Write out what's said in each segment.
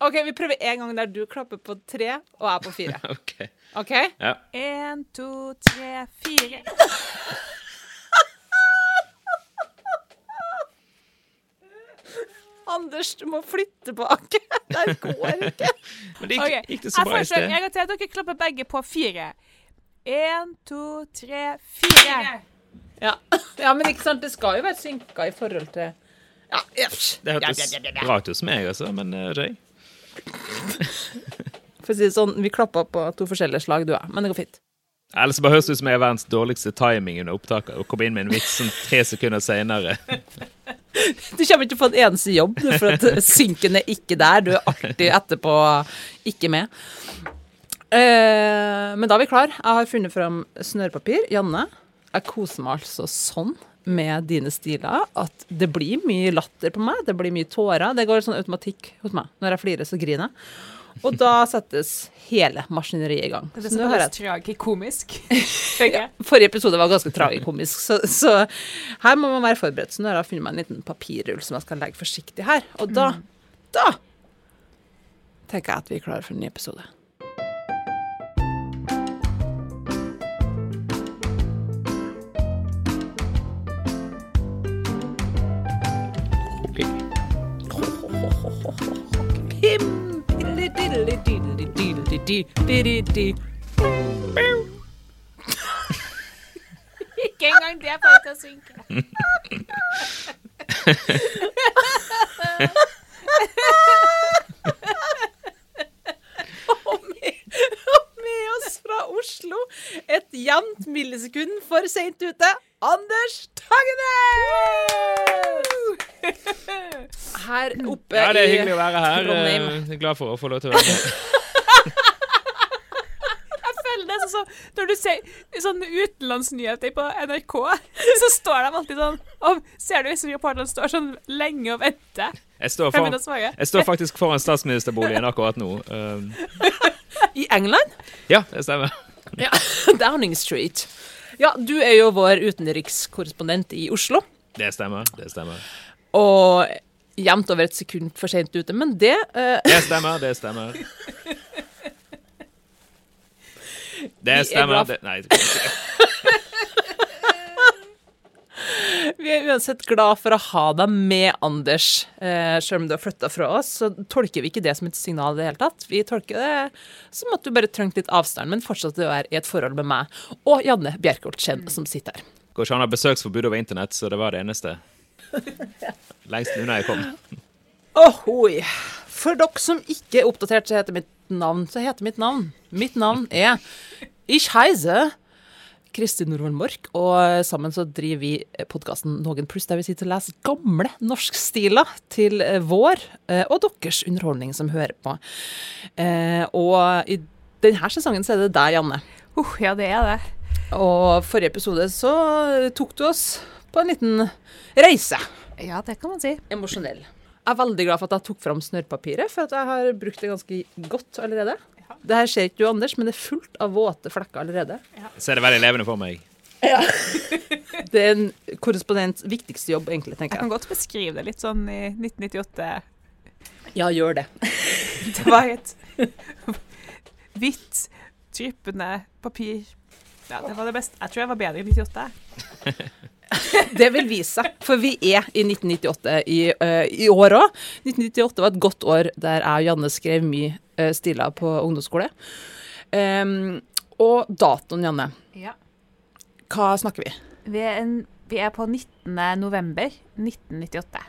OK, vi prøver en gang der du klapper på tre, og jeg på fire. OK. OK? Ja. En, to, tre, fire. Anders, du må flytte tilbake. Der går ikke. Men det gikk, okay. gikk det så bra i sted? Jeg til at dere klapper begge på fire. En, to, tre, fire. Ja. ja, men ikke sant, det skal jo være synka i forhold til Ja, yes. Det hørtes bra ut hos meg, altså, men uh, Jay. For å si det sånn, vi klappa på to forskjellige slag, du og men det går fint. Ellers bare høres det ut som jeg er verdens dårligste timing under opptaket. Og komme inn med en vits sånn tre sekunder senere. Du kommer ikke til å få en eneste jobb, for at synken er ikke der. Du er alltid etterpå ikke med. Eh, men da er vi klar. Jeg har funnet fram snørrpapir. Janne, jeg koser meg altså sånn med dine stiler at det blir mye latter på meg. Det blir mye tårer. Det går sånn automatikk hos meg. Når jeg flirer, så griner jeg. Og da settes hele maskineriet i gang. Det er Så som jeg tragikomisk. Ja. Forrige episode var ganske tragikomisk, så, så her må man være forberedt. Så nå har jeg funnet meg en liten papirrull som jeg skal legge forsiktig her. Og da, da tenker jeg at vi er klare for en ny episode. Ikke engang det får jeg til å synke. Og med, med oss fra Oslo, et jevnt millisekund for seint ute, Anders Tagenes! Her oppe Ja, det er hyggelig å være her. Trondheim. Eh, Jeg er glad for å få lov til å være med. Sånn som når du ser sånne utenlandsnyheter på NRK, så står de alltid sånn og Ser du hvis reporterne står sånn lenge og venter? Jeg står, foran, jeg står faktisk foran statsministerboligen akkurat nå. Um, I England? ja, det stemmer. Ja, Downing Street. Ja, du er jo vår utenrikskorrespondent i Oslo. Det stemmer. Det stemmer. Og jevnt over et sekund for seint ute, men det uh... Det stemmer, det stemmer. Det er stemmer. Det, nei, Vi er uansett glad for å ha deg med, Anders. Eh, selv om du har flytta fra oss, så tolker vi ikke det som et signal i det hele tatt. Vi tolker det som at du bare trengte litt avstand, men fortsatt å være i et forhold med meg og Janne Bjerkholt Skjenn, som sitter her. går ikke an å ha besøksforbud over internett, så det var det eneste. Lengst unna jeg kom. Ohoi. For dere som ikke er oppdatert, så heter mitt navn Så heter mitt navn Mitt navn er Ich heise Kristin Norvoll Mork, og sammen så driver vi podkasten Noen pluss, der vi sitter og leser gamle norskstiler til vår eh, og deres underholdning som hører på. Eh, og i denne sesongen så er det deg, Janne. Uh, ja, det er det. Og forrige episode så tok du oss på en liten reise. Ja, det kan man si. Emosjonell. Jeg er veldig glad for at jeg tok fram snørrpapiret, for at jeg har brukt det ganske godt allerede. Det her ser ikke du, Anders, men det er fullt av våte flekker allerede. Ja. ser det veldig levende for meg. Ja. Det er en korrespondents viktigste jobb, egentlig, Jeg Jeg kan godt beskrive det litt sånn i 1998. Ja, gjør det. Det var et hvitt, dryppende papir. Ja, det var det beste. Jeg tror jeg var bedre i 98. Det vil vise seg, for vi er i 1998 i, uh, i år òg. 1998 var et godt år der jeg og Janne skrev mye uh, stiler på ungdomsskole. Um, og datoen, Janne, Ja. hva snakker vi? Vi er, en, vi er på 19. november 1998.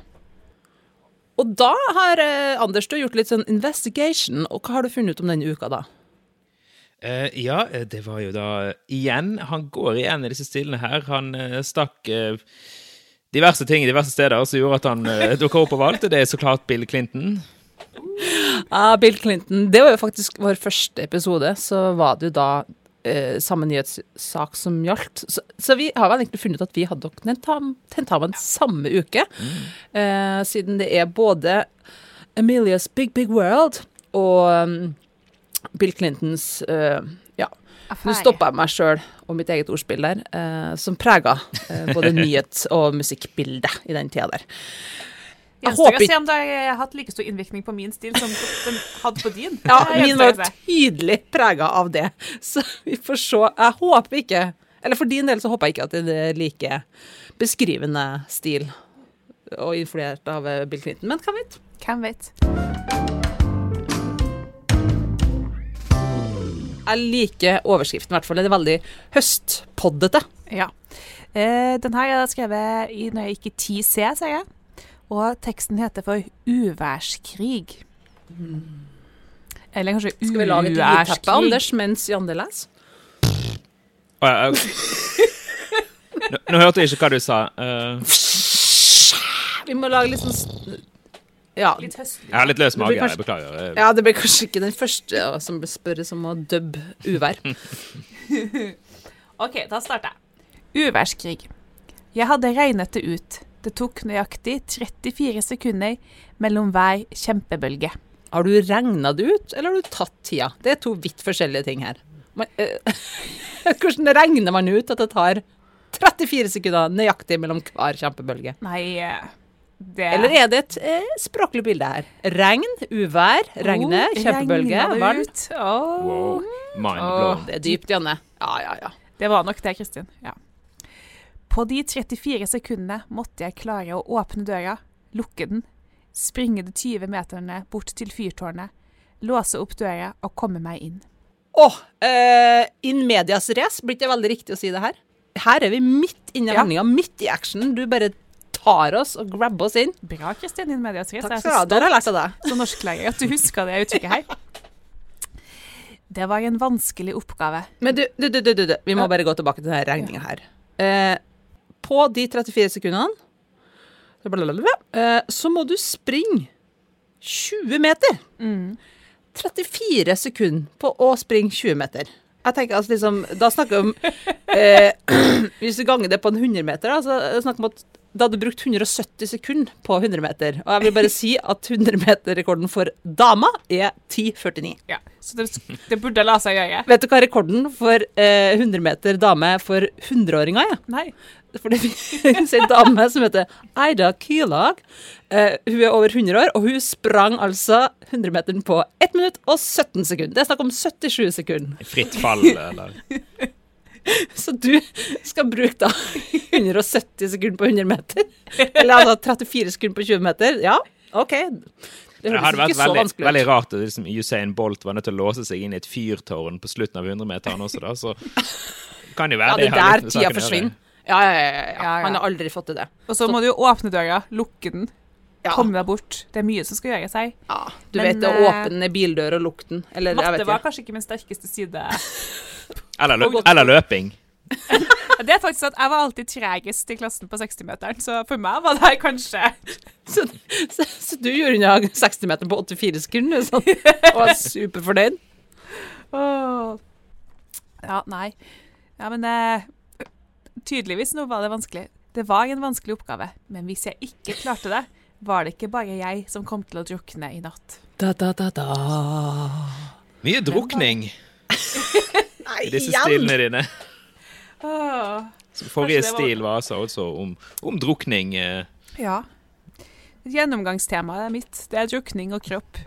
Og da har uh, Anders du har gjort litt sånn investigation, og hva har du funnet ut om denne uka da? Eh, ja, eh, det var jo da eh, igjen Han går igjen i disse stillene her. Han uh, stakk uh, diverse ting i diverse steder som gjorde at han uh, dukka opp overalt. valgte Det er så klart Bill Clinton. Ja, Bill Clinton. Det var jo faktisk vår første episode. Så var det jo da samme nyhetssak som gjaldt. Så, så vi har vel egentlig funnet ut at vi hadde nok tentam, tentamen samme uke. Eh, siden det er både Amelias Big Big World og um, Bill Clintons uh, Ja, nå stoppa jeg meg sjøl og mitt eget ordspill der, uh, som prega uh, både nyhets- og musikkbildet i den tida der. Jeg håper ikke se om det har hatt like stor innvirkning på min stil som den hadde på din. Ja, min var tydelig prega av det. Så vi får se. Jeg håper ikke Eller for din del så håper jeg ikke at det er like beskrivende stil og influert av eh, Bill Clinton, men hvem vet? Hvem vet? Jeg liker overskriften, i hvert fall. Det er veldig høstpoddete. Ja. Eh, den her er jeg skrevet i når jeg gikk i 10C, sier jeg. Og teksten heter for Uværskrig. Eller kanskje 'Uværskrig'. Skal vi lage et lydteppe. Anders, mens Janne leser? Ja, nå, nå hørte jeg ikke hva du sa. Uh. Vi må lage litt sånn Ja. Litt høstlig. jeg har litt løs mage. kanskje- Jeg beklager. Ja, det blir kanskje ikke den første ja, som spørres om å dubbe uvær. OK, da starter jeg. Uværskrig. Jeg hadde regnet det ut. Det tok nøyaktig 34 sekunder mellom hver kjempebølge. Har du regna det ut, eller har du tatt tida? Det er to vidt forskjellige ting her. Man, eh, hvordan regner man ut at det tar 34 sekunder nøyaktig mellom hver kjempebølge? Nei, eh, det Eller er det et eh, språklig bilde her? Regn, uvær, regne, Oh, kjempebølge, vann. varmt. Åh. Wow. Blown. Det er dypt, Janne. Ja, ja, ja. Det var nok det, Kristin. Ja. På de 34 sekundene måtte jeg klare å åpne døra, lukke den, springe de 20 meterne bort til fyrtårnet, låse opp døra og komme meg inn. Åh, eh, in medias race, blir det veldig riktig å si det her? Her er vi midt inne i Ja. handlinga, midt i actionen. Du bare tar oss og grabber oss inn. Bra, Kristin, din medias. Takk skal du ha. Der har jeg lært av deg. som norsklærer at du husker det uttrykket her. Det var en vanskelig oppgave. Men du, du, du, du, du, vi må bare gå tilbake til denne regninga her. Eh, på de 34 sekundene eh, så må du springe 20 meter. 34 sekunder på å springe 20 meter. Jeg tenker altså liksom, Da snakker vi om eh, Hvis du ganger det på en 100 meter, da, så snakker vi om at da hadde du brukt 170 sekunder på 100 meter. Og jeg vil bare si at 100 meter-rekorden for dama er 10,49. Ja, så det, det burde la seg gjøre. Vet du hva rekorden for eh, 100 meter dame for 100-åringer er? Nei. For det finnes ei dame som heter Eida Kylag. Eh, hun er over 100 år, og hun sprang altså 100-meteren på 1 minutt og 17 sekunder. Det er snakk om 77 sekunder. Fritt fall, eller Så du skal bruke da 170 sekunder på 100 meter? Eller altså 34 sekunder på 20 meter? Ja, OK. Det Det høres hadde vært så veldig, vanskelig veldig rart at liksom Usain Bolt var nødt til å låse seg inn i et fyrtårn på slutten av 100-meteren også, da. Så kan jo være Ja, det er der tida forsvinner. Ja, ja, ja, ja, Ja, ja. ja. Han har aldri fått til det. Og så må du jo åpne døra, lukke den, Ja. komme deg bort. Det er mye som skal gjøres her. Ja, du Men, vet det, eh, åpne bildør og lukte den. Eller jeg Matte ikke. var kanskje ikke min sterkeste side. Eller, lø eller løping. Det er faktisk at Jeg var alltid tregest i klassen på 60-meteren, så for meg var det kanskje Så, så, så du gjorde unna 60 meter på 84 sekunder sånn, og var superfornøyd? Åh. Ja, nei. Ja, men eh, tydeligvis nå var det vanskelig. Det var en vanskelig oppgave, men hvis jeg ikke klarte det, var det ikke bare jeg som kom til å drukne i natt. Da, da, da, da. Mye drukning i disse stilene dine. Åh. Så Forrige var- stil var altså også om, om drukning. eh. Ja. Gjennomgangstemaet mitt, det er drukning og kropp.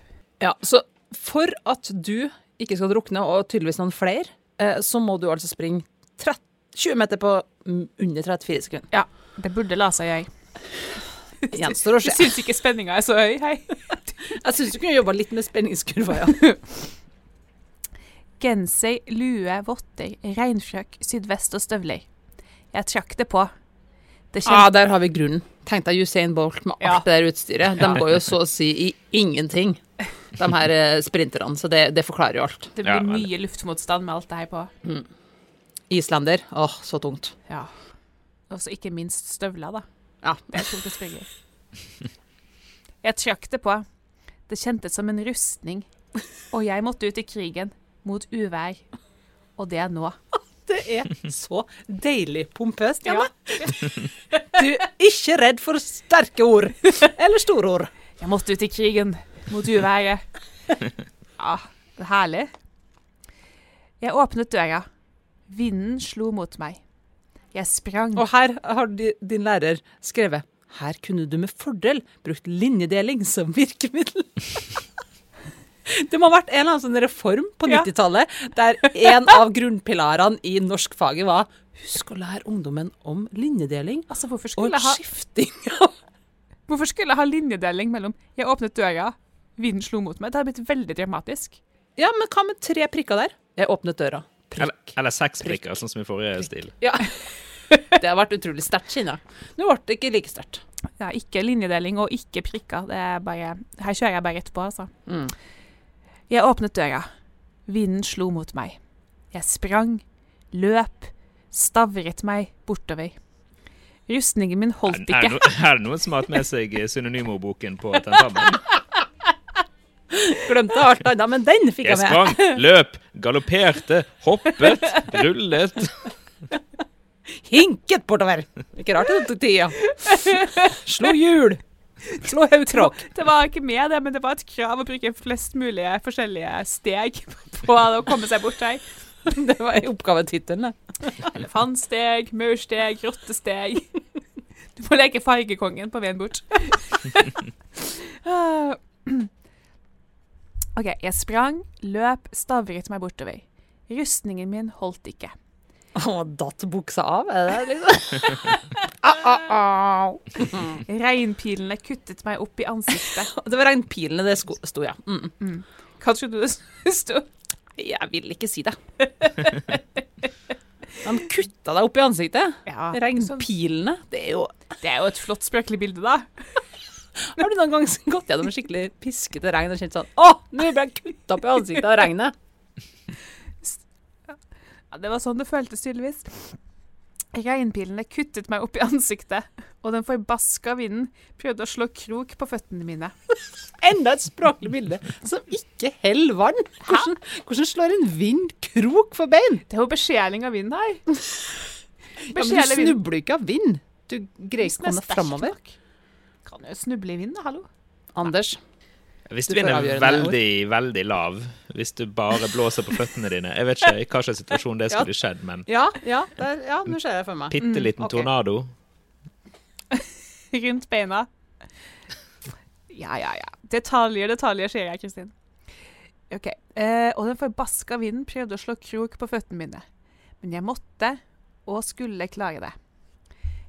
Ja, så for at du ikke skal drukne, og tydeligvis noen flere, eh, så må du altså springe 30, 20 meter på under 34 sekunder. Ja, det burde la seg gjøre. Gjenstår å Jeg Du syns ikke spenninga er så høy, hei. Jeg syns du kunne jobba litt med spenningskurva, ja. Genser, lue, votter, regnfrøk, sydvest og støvler. Jeg trakk det på. Det Ah, der har vi grunnen. Tenk deg Usain Bolt med alt Ja. det der utstyret. De går jo så å si i ingenting, de her eh, sprinterne. Så det, det forklarer jo alt. Det blir mye luftmotstand med alt det her på. Islender, åh, så tungt. Ja. Og så ikke minst støvler, da. Ja. Det er tungt å springe i. Jeg trakk det på. Det kjentes som en rustning. Og jeg måtte ut i krigen. Mot uvær. Og det er nå. Det er så deilig pompøst, Ja. Janne. Du er ikke redd for sterke ord. Eller store ord. Jeg måtte ut i krigen. Mot uværet. Ja, det er herlig. Jeg åpnet døra. Vinden slo mot meg. Jeg sprang. Og her har din lærer skrevet Her kunne du med fordel brukt linjedeling som virkemiddel. Det må ha vært en eller annen sånn reform på 90-tallet der en av grunnpilarene i norskfaget var husk å lære ungdommen om linjedeling Altså, og ha, skifting av hvorfor skulle jeg ha linjedeling mellom 'jeg åpnet døra, vinden slo mot meg'? Det hadde blitt veldig dramatisk. Ja, men hva med tre prikker der? Jeg åpnet døra. Eller, Prikk. eller seks prikker, sånn som i forrige stil. Ja. Det har vært utrolig sterkt, kjenner jeg. Nå ble det ikke like sterkt. Ja, ikke linjedeling og ikke prikker. Det er bare, her kjører jeg bare rett på, altså. Mm. Jeg åpnet døra. Vinden slo mot meg. Jeg sprang, løp, stavret meg bortover. Rustningen min holdt Er, er, ikke. no, er det noen som har hatt med seg synonymordboken på tentamen? Glemte alt annet, men den fikk Jeg jeg med. sprang, løp, galopperte, hoppet, rullet. Hinket bortover. Ikke rart det tok tid, ja. Slo hjul. Det var ikke med det, men det var et krav å bruke flest mulige forskjellige steg på å komme seg bort her. Det var oppgavetittelen, det. Elefantsteg, maursteg, rottesteg. Du må leke fargekongen på veien bort. OK, jeg sprang, løp, stavret meg bortover. Rustningen min holdt ikke. Å, datt buksa av? Er det liksom? Au, au, au. Regnpilene kuttet meg opp i ansiktet. Det var regnpilene det sto, ja. Mm. Hva trodde du det sto? Jeg vil ikke si det. De kutta deg opp i ansiktet. Ja. Regnpilene. Det er jo Det er jo et flott spøkelig bilde, da. Har du noen gang gått gjennom skikkelig piskete regn og kjent sånn Å, nå ble jeg kutta opp i ansiktet av regnet. Ja, det var sånn det føltes tydeligvis. Regnpilene kuttet meg opp i ansiktet, og den forbaska vinden prøvde å slå krok på føttene mine. Enda et språklig bilde som ikke heller vann. Hvordan, hvordan slår en vind krok for bein? Det er jo beskjeling av vind her. Ja, men du snubler ikke av vind. Du greier ikke å komme framover. Kan jo snuble i vind, da, hallo. Anders, Hvis Du vinner vinden er veldig, veldig lav, hvis du bare blåser på føttene dine Jeg vet ikke i slags situasjon det skulle skjedd, men Ja, ja, der, ja nå ser jeg for meg. bitte liten ok. tornado Rundt beina. Ja, ja, ja. Detaljer, detaljer, sier jeg, Kristin. OK. Eh, og den forbaska vinden prøvde å slå krok på føttene mine. Men jeg måtte, og skulle klare det.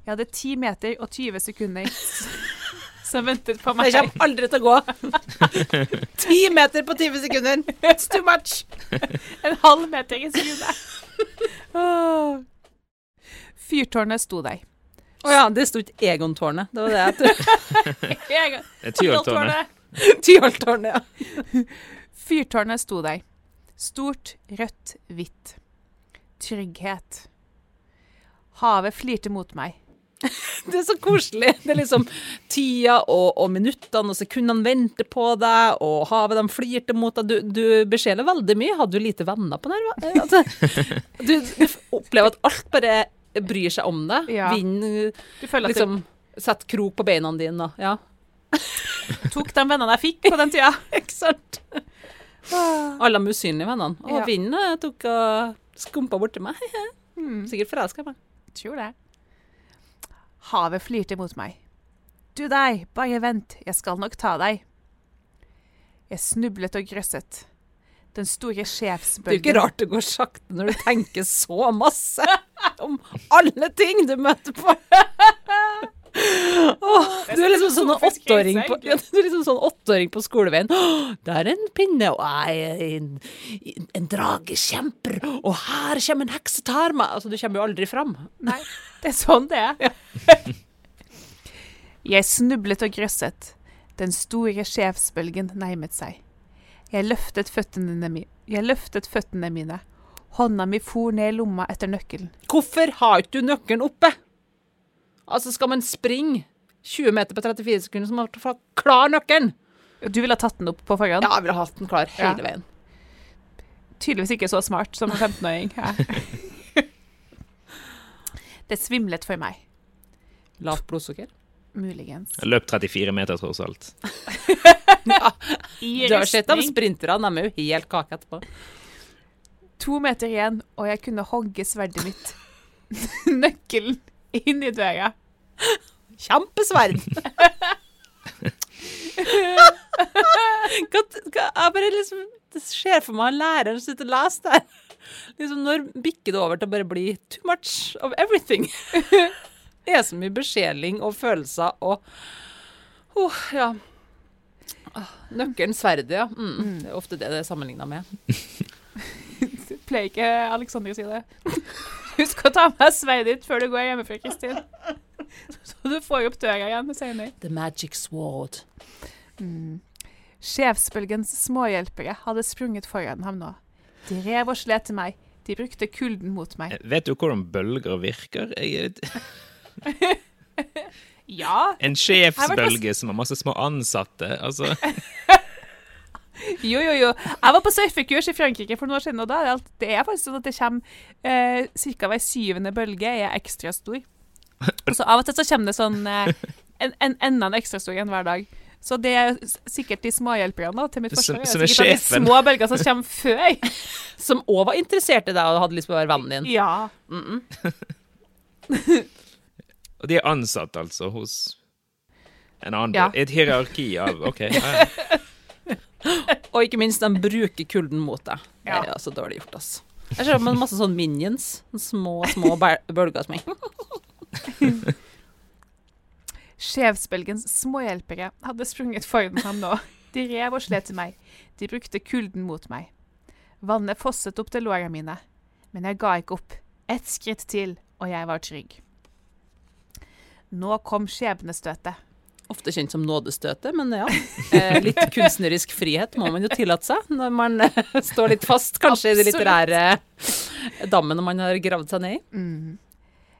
Jeg hadde 10 meter og 20 sekunder som ventet på meg. Det kommer aldri til å gå. Ti meter på 20 sekunder. It's too much. En halv meter i sekundet. Åh. Fyrtårnet sto der. Å ja, det sto ikke Egon-tårnet. Det var det jeg trodde. Tyholttårnet. Tyholttårnet, ja. Fyrtårnet sto der. Stort, rødt, hvitt. Trygghet. Havet flirte mot meg. Det er så koselig. Det er liksom tida og, og minuttene og sekundene venter på deg, og havet de flirte mot deg. Du, du besjeler veldig mye. Hadde du lite venner på nær? Altså, du, du opplever at alt bare bryr seg om deg. Ja. Vind Du liksom setter krok på beina dine. Ja, tok de vennene jeg fikk på den tida. ikke sant? Alle de usynlige vennene. Og Ja. vinden eh, tok og skumpa borti meg. Hmm, Sikkert forelska i meg. tror det. Havet flirte mot meg. Du deg, bare vent, jeg skal nok ta deg. Jeg snublet og grøsset. Den store Det er jo ikke rart det går sakte når du tenker så masse om alle ting du møter på. Åh, du er liksom sånn åtteåring på, ja, liksom sånn på skoleveien. Åh, Der er en pinne, og jeg en, en drage kjemper, og her kommer en heks og tar meg. Altså, du kommer jo aldri fram. Nei, det er sånn det er. Jeg snublet og grøsset. Den store sjefsbølgen nærmet seg. Jeg løftet føttene, mi jeg løftet føttene mine. Hånda mi for ned i lomma etter nøkkelen. Hvorfor har ikke du nøkkelen oppe? Altså, skal man springe 20 meter på 34 sekunder, så må man få klar nøkkelen. Du ville ha tatt den opp på forhånd? Ja, jeg ville hatt den klar hele Ja. veien. Tydeligvis ikke så smart som en 15-åring. Ja. Det svimlet for meg. Lavt blodsukker. Muligens. Jeg løp 34 meter, tross alt. ja. Du har sett de sprinterne, de er jo helt kake etterpå. To meter igjen, og jeg kunne hogge sverdet mitt. Nøkkelen inn i døra. Kjempesverd! hva, hva, jeg bare liksom Det ser for meg læreren som sitter og leser der. Liksom, når bikker det over til å bare bli too much of everything? det er så mye besjeling og følelser og Oh, ja. Nøkkelen sverdet, ja. Mm. Det er ofte det det er sammenligna med. Pleier ikke Alexander å si det? Husk å ta med sverdet ditt før du går hjemmefra, Kristin. Så du får opp døra igjen senere. The magic sword. Sjefsbølgens småhjelpere hadde sprunget foran ham nå. De rev og slet til meg. De brukte kulden mot meg. Vet du hvordan bølger virker? Jeg, Ja, en sjefsbølge som har masse små ansatte. Altså, jo, jo, jo. Jeg var på surfekurs i Frankrike for noen år siden, og da er det, alt, det er faktisk sånn at det kommer eh, ca. hver syvende bølge er ekstra stor. Og så av og til så kommer det sånn eh, en, en, enda en ekstra stor en hver dag. Så det er sikkert de småhjelperne til mitt forsvar. som er sikkert de små bølger som kommer før. Som òg var interessert i deg og hadde lyst på å være vennen din. Ja. og de er ansatt, altså, hos en annen Ja. Et hierarki av OK. Ja. Og ikke minst, de bruker kulden mot deg. Det er altså dårlig gjort, ass. Jeg ser med masse sånn minions. Små, små bølger som er Sjefsbølgens småhjelpere hadde sprunget foran ham nå. De rev og slet meg. De brukte kulden mot meg. Vannet fosset opp til lårene mine. Men jeg ga ikke opp. Ett skritt til, og jeg var trygg. Nå kom skjebnestøtet. Ofte kjent som nådestøtet, men ja. Eh, litt kunstnerisk frihet må man jo tillate seg når man eh, står litt fast, kanskje i det Absolutt. litterære dammen man har gravd seg ned i. Mm.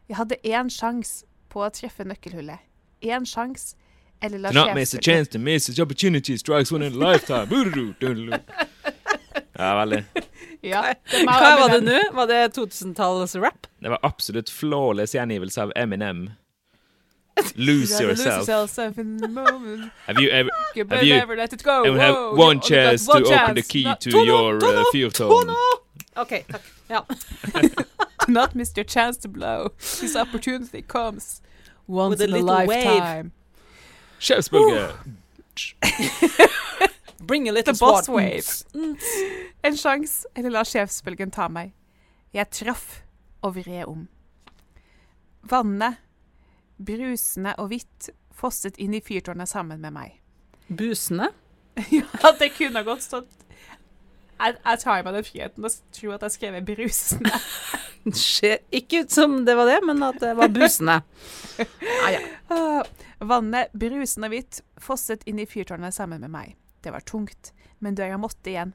Jeg hadde én sjanse på å treffe nøkkelhullet. Én sjanse, eller la not miss a chance to miss such opportunity strikes one in a lifetime. Ja, veldig. Ja, Hva var det nå? Var det 2000-tallets rap? Det var absolutt flawless gjengivelse av Eminem. Lose You gotta lose yourself. yourself in the moment. Have you ever You Have you- never let it go. Will have Whoa, one chance one to open the key no, to Tono, your uh, Tono, tone. Tono! OK, takk. Ja. Do not miss your chance to blow. This opportunity comes once With a in a lifetime. Sjefsbølge. Bring a little The boss wave. En sjanse, eller la sjefsbølgen ta meg. Jeg traff og vred om. Vannet, brusende og hvitt, fosset inn i fyrtårnet sammen med meg. Busene? Ja, det kunne godt stått jeg, jeg tar meg den friheten og tror at jeg skrev brusende. Ser ikke ut som det var det, men at det var busene. Ah, ja. Ah, Vannet, brusende hvitt, fosset inn i fyrtårnet sammen med meg. Det var tungt, men døra måtte igjen.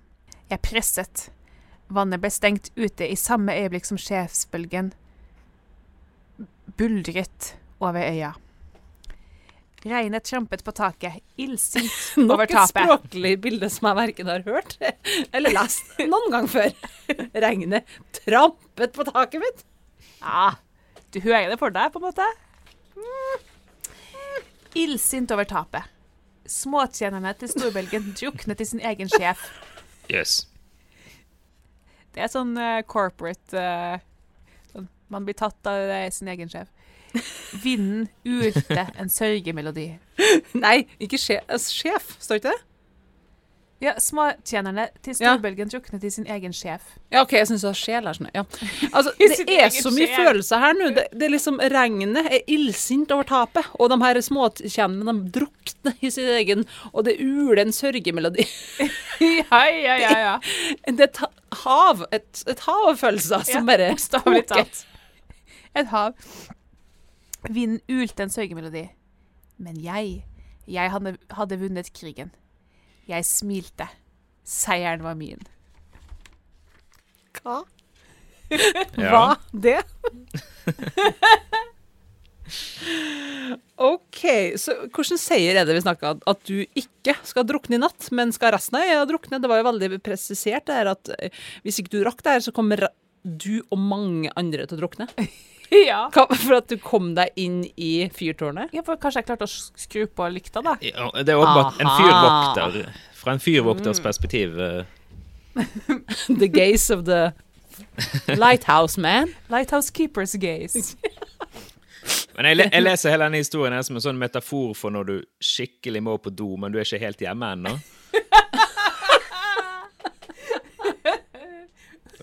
Jeg presset. Vannet ble stengt ute i samme øyeblikk som sjefsbølgen buldret over øya. Regnet trampet på taket, illsint over Nok et språklig bilde som jeg verken har hørt eller lest noen gang før. Regnet trampet på taket mitt. Ja, du hører det for deg, på en måte. Illsint over tapet. Småtjenerne til storbelgen druknet i sin egen sjef. Yes. Det er sånn uh, corporate uh, sånn, Man blir tatt av uh, sin egen sjef. Vinden ulte en sørgemelodi. Nei, ikke sjef. sjef står ikke det? Ja, Småtjenerne til Ja. storbølgen druknet i sin egen sjef. Ja, OK, jeg syns det var sjel her. Sånn. Ja. Altså, det er så mye følelser her nå. Det, det er liksom Regnet er illsint over tapet, og de her småtjenerne de drukner i sin egen Og det uler en sørgemelodi. ja, ja, ja, ja. Det er et hav, et, et hav av følelser som bare Bokstavelig talt. Et hav. Vinden ulte en sørgemelodi. Men jeg, jeg hadde, hadde vunnet krigen. Jeg smilte. Seieren var min. Hva? Hva det? OK, så hvilken seier er det vi snakker om? At du ikke skal drukne i natt, men skal resten av øya drukne? Det var jo veldig presisert der at eh, hvis ikke du rakk det her, så kommer du og mange andre til å drukne. Ja. Hva, for at du kom deg inn i fyrtårnet? ja for kanskje jeg klarte å skru på lykta, da. Ja, Det er åpenbart en fyrvokter. Fra en fyrvokters perspektiv. eh, The gaze of the lighthouse man. Lighthouse Keepers gaze. Men jeg, jeg leser hele denne historien her som en sånn metafor for når du skikkelig må på do, men du er ikke helt hjemme ennå.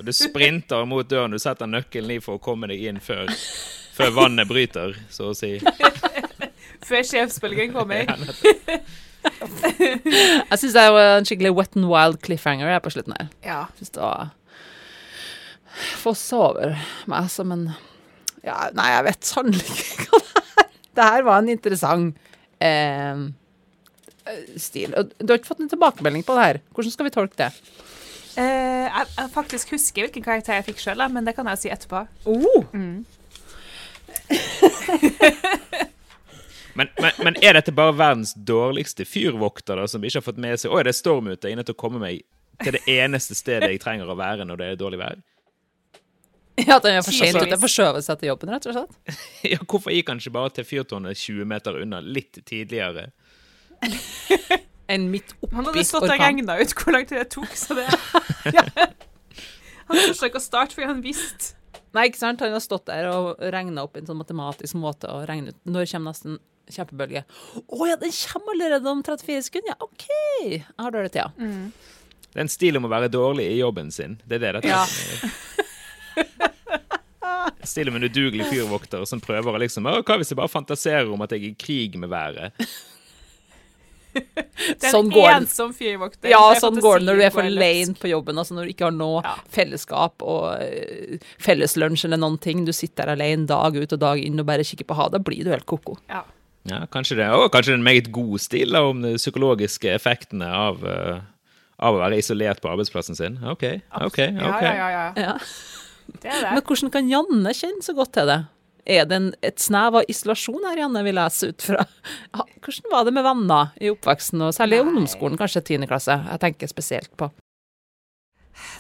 Og du sprinter mot døren, du setter nøkkelen i for å komme deg inn før, før vannet bryter, så å si. Før sjefsbølgen kommer. Jeg syns det var en skikkelig wet and wild cliffhanger jeg, på slutten her. Ja. Synes det var Fossa over meg som en Ja, nei, jeg vet sannelig ikke hva det er. Det her var en interessant eh, stil. Du har ikke fått en tilbakemelding på det her. Hvordan skal vi tolke det? Eh, jeg, jeg faktisk husker hvilken karakter jeg fikk sjøl, men det kan jeg jo si etterpå. Oh. Men, men, men er dette bare verdens dårligste fyrvokter da, som ikke har fått med seg Oi, det er storm ute, jeg er nødt til å komme meg til det eneste stedet jeg trenger å være når det er dårlig vær? Ja, At han er for sent Tydeligvis. ute. Forskjøvet seg til jobben, rett og slett. Ja, hvorfor gikk han ikke bare til fyrtårnet 20 meter unna litt tidligere? Enn midt Han hadde stått og regna ut hvor lang tid det tok, så det Han turte ikke å starte fordi han visste Nei, ikke sant? Han har stått der og regna opp en sånn matematisk måte å regne ut når kommer nesten kjempebølge. Å ja, den kommer allerede om 34 sekunder! Ja, OK! Jeg har dårlig tid. Det er en stil om å være dårlig i jobben sin. Det er det dette Ja. er. Stil om en udugelig fyrvokter som prøver å liksom hva hvis jeg bare fantaserer om at jeg er i krig med været? Det er Sånn en går ensom fyrvokter. Ja, sånn går det når du er for lane på jobben, altså når du ikke har noe Ja. fellesskap og uh, felleslunsj eller noen ting. Du sitter der alene dag ut og dag inn og bare kikker på havet. Da blir du helt ko-ko. Ja. Ja, kanskje det Og kanskje det er en meget god stil da, om de psykologiske effektene av, uh, av å være isolert på arbeidsplassen sin. OK, OK. Ok. ja, ja, ja. Ja. Det er Men hvordan kan Janne kjenne så godt til det? Er det en, et snev av isolasjon her, Janne, vil jeg se ut fra? Hvordan var det med venner i oppveksten, og særlig i ungdomsskolen, kanskje tiende klasse? Jeg tenker spesielt på.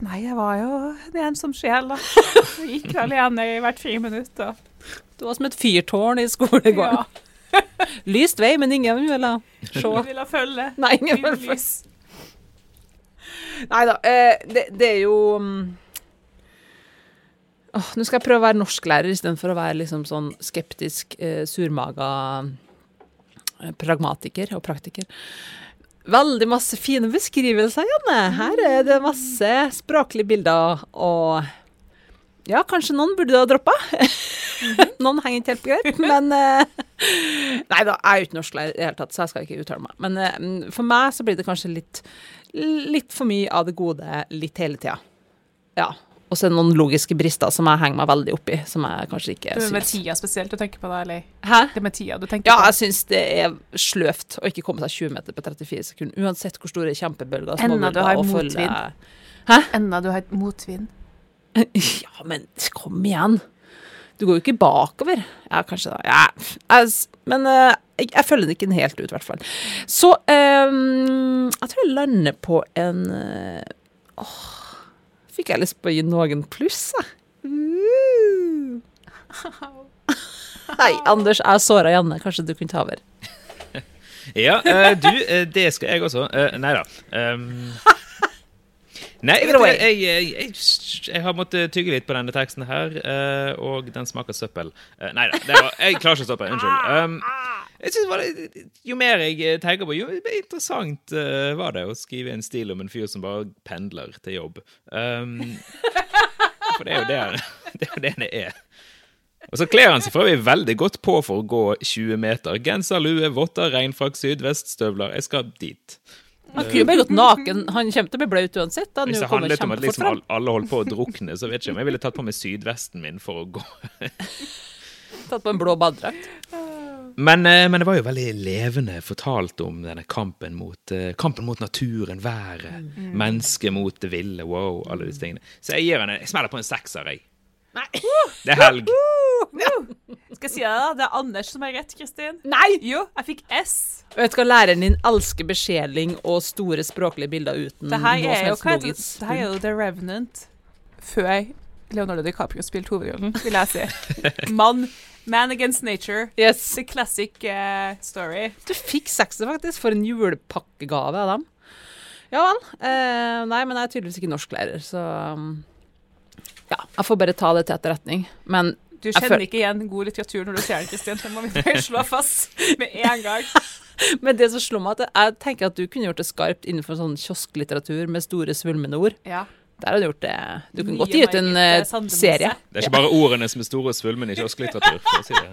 Nei, jeg var jo det en som sjel, da. Jeg gikk alene i hvert fire minutter. Du var som et fyrtårn i skolegården. Ja, Lyst vei, men ingen ville se. ingen ville følge. Nei, ingen ville følge. Nei da. Eh, det, det er jo mm, åh, Nå skal jeg prøve å være norsklærer istedenfor å være liksom sånn skeptisk, eh, surmaga pragmatiker og praktiker. Veldig masse fine beskrivelser, Janne. Her er det masse språklige bilder og Ja, kanskje noen burde du ha droppa. noen henger ikke helt på greip, men uh, Nei da, jeg er jo ikke norsklærer i det hele tatt, så jeg skal ikke uttale meg. Men uh, for meg så blir det kanskje litt litt for mye av det gode litt hele tida. Ja. Og så er det noen logiske brister som jeg henger meg veldig opp i, som jeg kanskje ikke Det er med syns. tida spesielt du tenker på, da, eller? Hæ? Det med tida du tenker Ja, på. jeg syns det er sløvt å ikke komme seg 20 meter på 34 sekunder, uansett hvor store kjempebølger og Enda du har og Hæ? motvind. Enda du har motvind. Ja, men kom igjen. Du går jo ikke bakover. Ja, kanskje da. Ja, jeg, men eh, jeg, jeg følger den ikke helt ut, i hvert fall. Så um, jeg tror jeg lander på en eh, Åh, fikk jeg lyst på å gi noen pluss, jeg. Uh. Hei, Anders, jeg såra Janne. Kanskje du kunne ta over? Ja, eh, du, eh, det skal jeg også. Uh, nei da. Um, nei, jeg, jeg, jeg, har måttet tygge litt på denne teksten her, eh, og den smaker søppel. Uh, nei da, jeg klarer ikke å stoppe. Unnskyld. Um, jeg synes Jo mer jeg eh, tenker på, jo interessant eh, var det å skrive en stil om en fyr som bare pendler til jobb. Um, for det er jo det det er. jo det det er. Og så kler han seg for øvrig veldig godt på for å gå 20 meter. Genser, lue, votter, regnfrakk, sydveststøvler. Jeg skal dit. Han kunne jo bare gått naken. Han kommer til å bli blaut uansett. Da. Hvis det handlet om at liksom alle holdt på å drukne, så vet jeg ikke om jeg ville tatt på meg sydvesten min for å gå. Tatt på en blå badedrakt. Men, eh, men det var jo veldig levende fortalt om denne kampen mot, eh, kampen mot naturen, været, Mm. mennesket mot det ville, wow, alle disse tingene. Så jeg gir henne, jeg smeller på en sekser, jeg. Nei. Det er helg. Skal jeg si deg, da? Det er Anders som har rett, Kristin. Nei! Jo, jeg fikk S. Vet du hva, læreren din elsker besjeling og store språklige bilder uten Det her noe som helst logisk. det her er jo The Revenant før Leonardo DiCaprio spilte hovedrollen, vil jeg si. Man, man against nature. Yes. The classic uh, story. Du fikk sekser, faktisk, for en julepakkegave av dem. Ja vel. Eh, nei, men jeg er tydeligvis ikke norsklærer, så um, Ja, jeg får bare ta det til etterretning. Men Du Jeg kjenner føl- ikke igjen god litteratur når du ser den, Kristin. Det må vi bare slå fast med en gang. Men det som slår meg, at jeg tenker at du kunne gjort det skarpt innenfor sånn kiosklitteratur med store svulmende ord. Ja. Der har du gjort det. Du kunne godt gi ut en eh, serie. Det er ikke bare ordene som er store svulmende i kiosklitteratur. For å si det.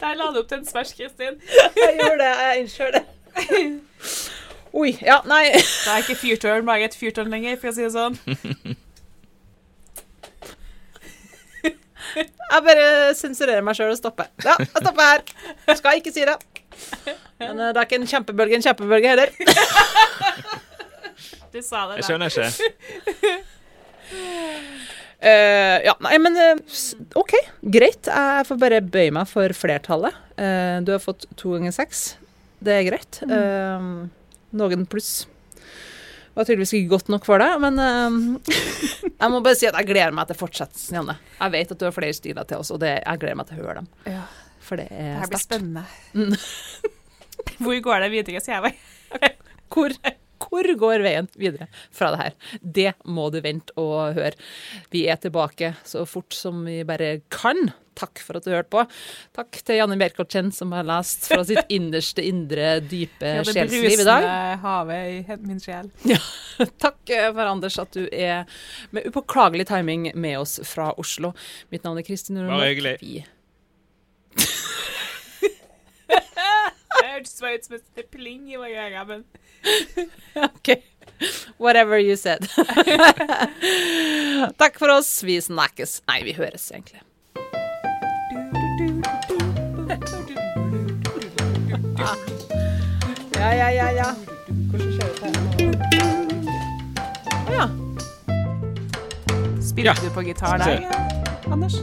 Der la du opp til en smæsj, Kristin. Jeg gjorde det. Jeg innser det. Oi. Ja, nei. det er ikke fyrtårn et Fyrtårn lenger, for å si det sånn. Jeg bare sensurerer meg sjøl og stopper. Ja, jeg stopper her. Skal ikke si det. Men eh, det er ikke en kjempebølge en kjempebølge heller. Du sa det, Jeg skjønner ikke. Uh, ja, nei, men uh, OK. Greit. Jeg får bare bøye meg for flertallet. Uh, du har fått to ganger seks. Det er greit. Eh, noen pluss var tydeligvis ikke godt nok for deg, men uh, jeg må bare si at jeg gleder meg til fortsettelsen, Janne. Jeg vet at du har flere stiler til oss, og det, jeg gleder meg til å høre dem. Ja, For det er sterkt. her blir spennende. Mm. Hvor går det videre, sier jeg bare. Hvor, hvor går veien videre fra det her? Det må du vente og høre. Vi er tilbake så fort som vi bare kan. Takk for at du hørte på. Takk til Janne Bjerkholt som har lest fra sitt innerste, indre, dype Ja, sjelsliv i dag. Det brusende havet i min sjel. Ja. Takk eh, for Anders at du er med upåklagelig timing med oss fra Oslo. Mitt navn er Kristin Bare Nordmark. hyggelig. Vi Det hørtes ut som et pling i våre ører, men OK. Whatever you said. Takk for oss. Vi snakkes. Nei, vi høres egentlig. Ja, ja, ja, ja. Hvordan skjer det ut her? Å ja. Spilte Ja. du på gitar Skal vi der, Anders?